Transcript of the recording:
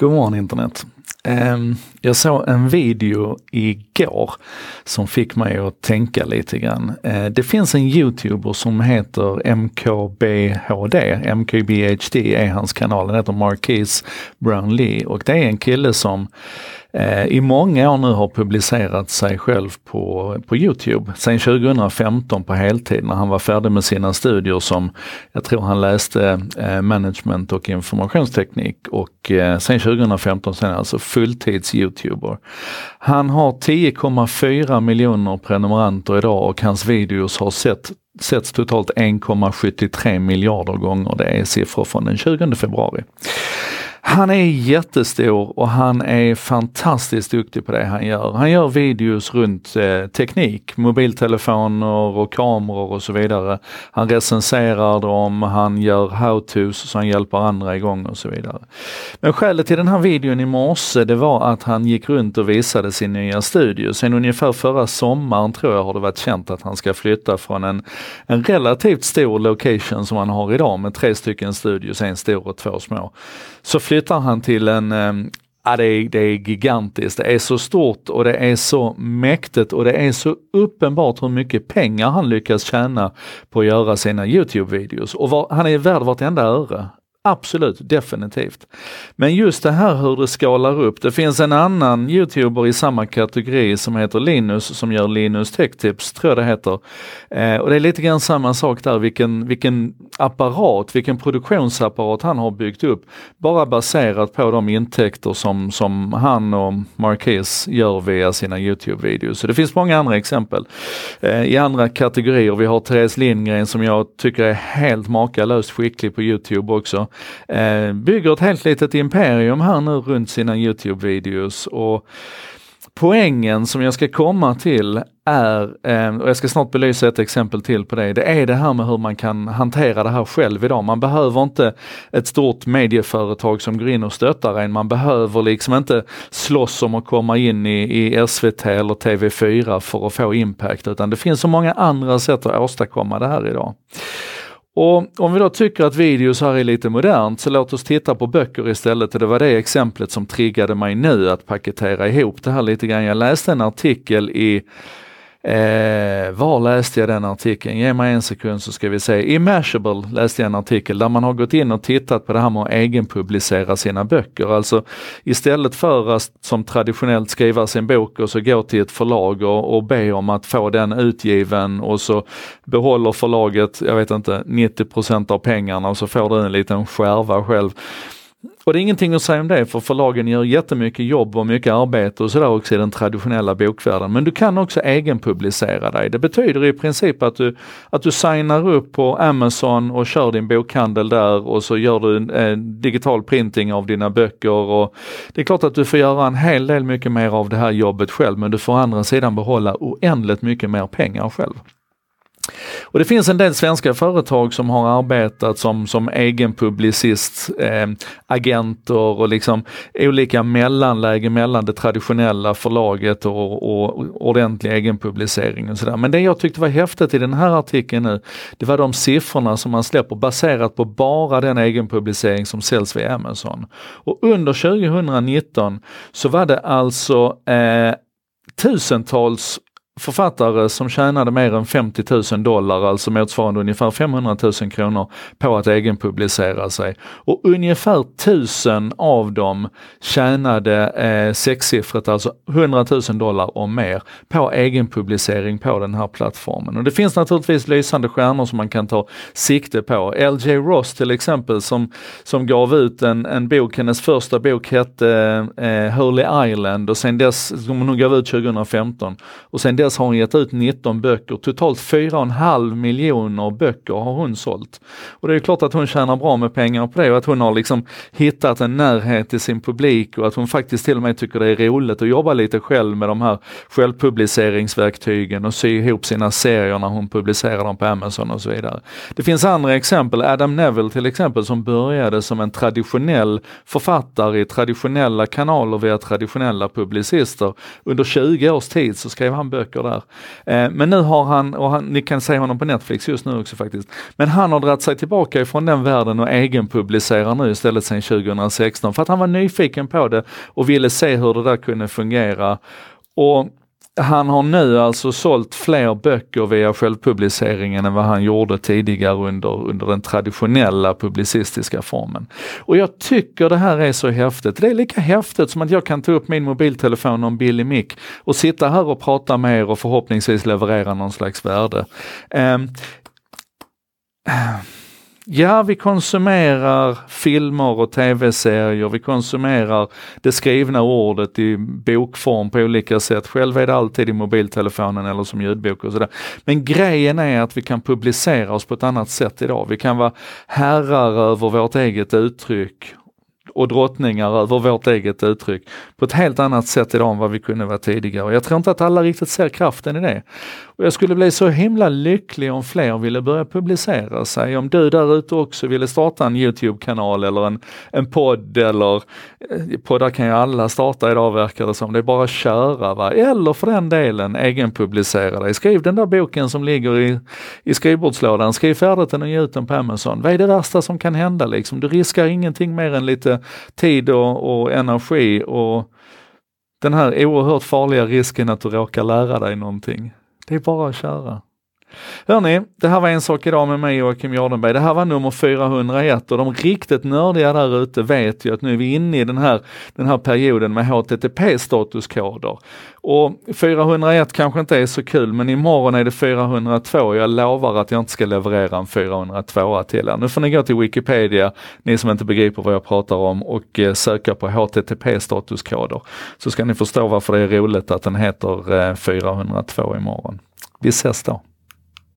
God morgon internet. Ehm, jag såg en video igår som fick mig att tänka lite grann. Eh, det finns en youtuber som heter MKBHD, MKBHD är hans kanal, den heter Marquise Brownlee och det är en kille som eh, i många år nu har publicerat sig själv på, på Youtube. Sen 2015 på heltid när han var färdig med sina studier som, jag tror han läste eh, management och informationsteknik och eh, sen 2015 sen alltså fulltids youtuber. Han har 10,4 miljoner prenumeranter idag och hans videos har sett setts totalt 1,73 miljarder gånger. Det är siffror från den 20 februari. Han är jättestor och han är fantastiskt duktig på det han gör. Han gör videos runt eh, teknik, mobiltelefoner och kameror och så vidare. Han recenserar dem, han gör how-tos så han hjälper andra igång och så vidare. Men skälet till den här videon i morse det var att han gick runt och visade sin nya studio. Sen ungefär förra sommaren tror jag har det varit känt att han ska flytta från en, en relativt stor location som han har idag med tre stycken studios, en stor och två små. Så flyttar han till en ehm, Ja, det, är, det är gigantiskt. Det är så stort och det är så mäktigt och det är så uppenbart hur mycket pengar han lyckas tjäna på att göra sina Youtube-videos. Och var, han är värd vartenda öre. Absolut, definitivt. Men just det här hur det skalar upp. Det finns en annan youtuber i samma kategori som heter Linus som gör Linus Tech Tips, tror jag det heter. Eh, och det är lite grann samma sak där, vilken, vilken apparat, vilken produktionsapparat han har byggt upp. Bara baserat på de intäkter som, som han och Marquez gör via sina Youtube-videos. Så det finns många andra exempel. Eh, I andra kategorier, vi har Therese Lindgren som jag tycker är helt makalöst skicklig på Youtube också. Eh, bygger ett helt litet imperium här nu runt sina Youtube-videos och poängen som jag ska komma till är, eh, och jag ska snart belysa ett exempel till på det, det är det här med hur man kan hantera det här själv idag. Man behöver inte ett stort medieföretag som går in och stöttar en. Man behöver liksom inte slåss om att komma in i, i SVT eller TV4 för att få impact, utan det finns så många andra sätt att åstadkomma det här idag. Och om vi då tycker att videos här är lite modernt så låt oss titta på böcker istället och det var det exemplet som triggade mig nu att paketera ihop det här lite grann. Jag läste en artikel i Eh, var läste jag den artikeln? Ge mig en sekund så ska vi se. I Mashable läste jag en artikel där man har gått in och tittat på det här med att egenpublicera sina böcker. Alltså istället för att som traditionellt skriva sin bok och så gå till ett förlag och, och be om att få den utgiven och så behåller förlaget, jag vet inte, 90% av pengarna och så får du en liten skärva själv. Och det är ingenting att säga om det för förlagen gör jättemycket jobb och mycket arbete och sådär också i den traditionella bokvärlden. Men du kan också egenpublicera dig. Det betyder i princip att du, att du signar upp på Amazon och kör din bokhandel där och så gör du en, en digital printing av dina böcker. Och det är klart att du får göra en hel del mycket mer av det här jobbet själv men du får å andra sidan behålla oändligt mycket mer pengar själv. Och det finns en del svenska företag som har arbetat som, som egen publicist, eh, agenter och liksom olika mellanlägen mellan det traditionella förlaget och, och ordentlig egenpublicering och sådär. Men det jag tyckte var häftigt i den här artikeln nu, det var de siffrorna som man släpper baserat på bara den egenpublicering som säljs via Amazon. Och under 2019 så var det alltså eh, tusentals författare som tjänade mer än 50 000 dollar, alltså motsvarande ungefär 500 000 kronor på att egenpublicera sig. Och ungefär 1000 av dem tjänade eh, sexsiffrigt, alltså 100 000 dollar och mer på egenpublicering på den här plattformen. Och det finns naturligtvis lysande stjärnor som man kan ta sikte på. LJ Ross till exempel som, som gav ut en, en bok, hennes första bok hette eh, eh Holy Island och sen dess, som hon gav ut 2015 och sen dess dess har hon gett ut 19 böcker, totalt 4,5 miljoner böcker har hon sålt. Och det är klart att hon tjänar bra med pengar på det och att hon har liksom hittat en närhet till sin publik och att hon faktiskt till och med tycker det är roligt att jobba lite själv med de här självpubliceringsverktygen och sy ihop sina serier när hon publicerar dem på Amazon och så vidare. Det finns andra exempel, Adam Neville till exempel som började som en traditionell författare i traditionella kanaler via traditionella publicister. Under 20 års tid så skrev han böcker saker där. Eh, men nu har han, och han, ni kan se honom på Netflix just nu också faktiskt, men han har dragit sig tillbaka ifrån den världen och egenpublicerar nu istället sedan 2016 för att han var nyfiken på det och ville se hur det där kunde fungera. Och han har nu alltså sålt fler böcker via självpubliceringen än vad han gjorde tidigare under, under den traditionella publicistiska formen. Och jag tycker det här är så häftigt. Det är lika häftigt som att jag kan ta upp min mobiltelefon och en billig mick och sitta här och prata med er och förhoppningsvis leverera någon slags värde. Um, Ja, vi konsumerar filmer och tv-serier, vi konsumerar det skrivna ordet i bokform på olika sätt. Själv är det alltid i mobiltelefonen eller som ljudbok och sådär. Men grejen är att vi kan publicera oss på ett annat sätt idag. Vi kan vara herrar över vårt eget uttryck och drottningar över vårt eget uttryck på ett helt annat sätt idag än vad vi kunde vara tidigare. Jag tror inte att alla riktigt ser kraften i det. Och jag skulle bli så himla lycklig om fler ville börja publicera sig. Om du där ute också ville starta en Youtube-kanal eller en, en podd eller eh, poddar kan ju alla starta idag verkar det som. Det är bara att köra va. Eller för den delen egenpublicera dig. Skriv den där boken som ligger i, i skrivbordslådan. Skriv färdigt den och ge ut den på Amazon. Vad är det värsta som kan hända liksom? Du riskar ingenting mer än lite tid och, och energi och den här oerhört farliga risken att du råkar lära dig någonting. Det är bara att köra. Hörni, det här var en sak idag med mig och Jardenberg. Det här var nummer 401 och de riktigt nördiga där ute vet ju att nu är vi inne i den här, den här perioden med HTTP-statuskoder. Och 401 kanske inte är så kul men imorgon är det 402 och jag lovar att jag inte ska leverera en 402 till er. Nu får ni gå till Wikipedia, ni som inte begriper vad jag pratar om och eh, söka på HTTP-statuskoder. Så ska ni förstå varför det är roligt att den heter eh, 402 imorgon. Vi ses då!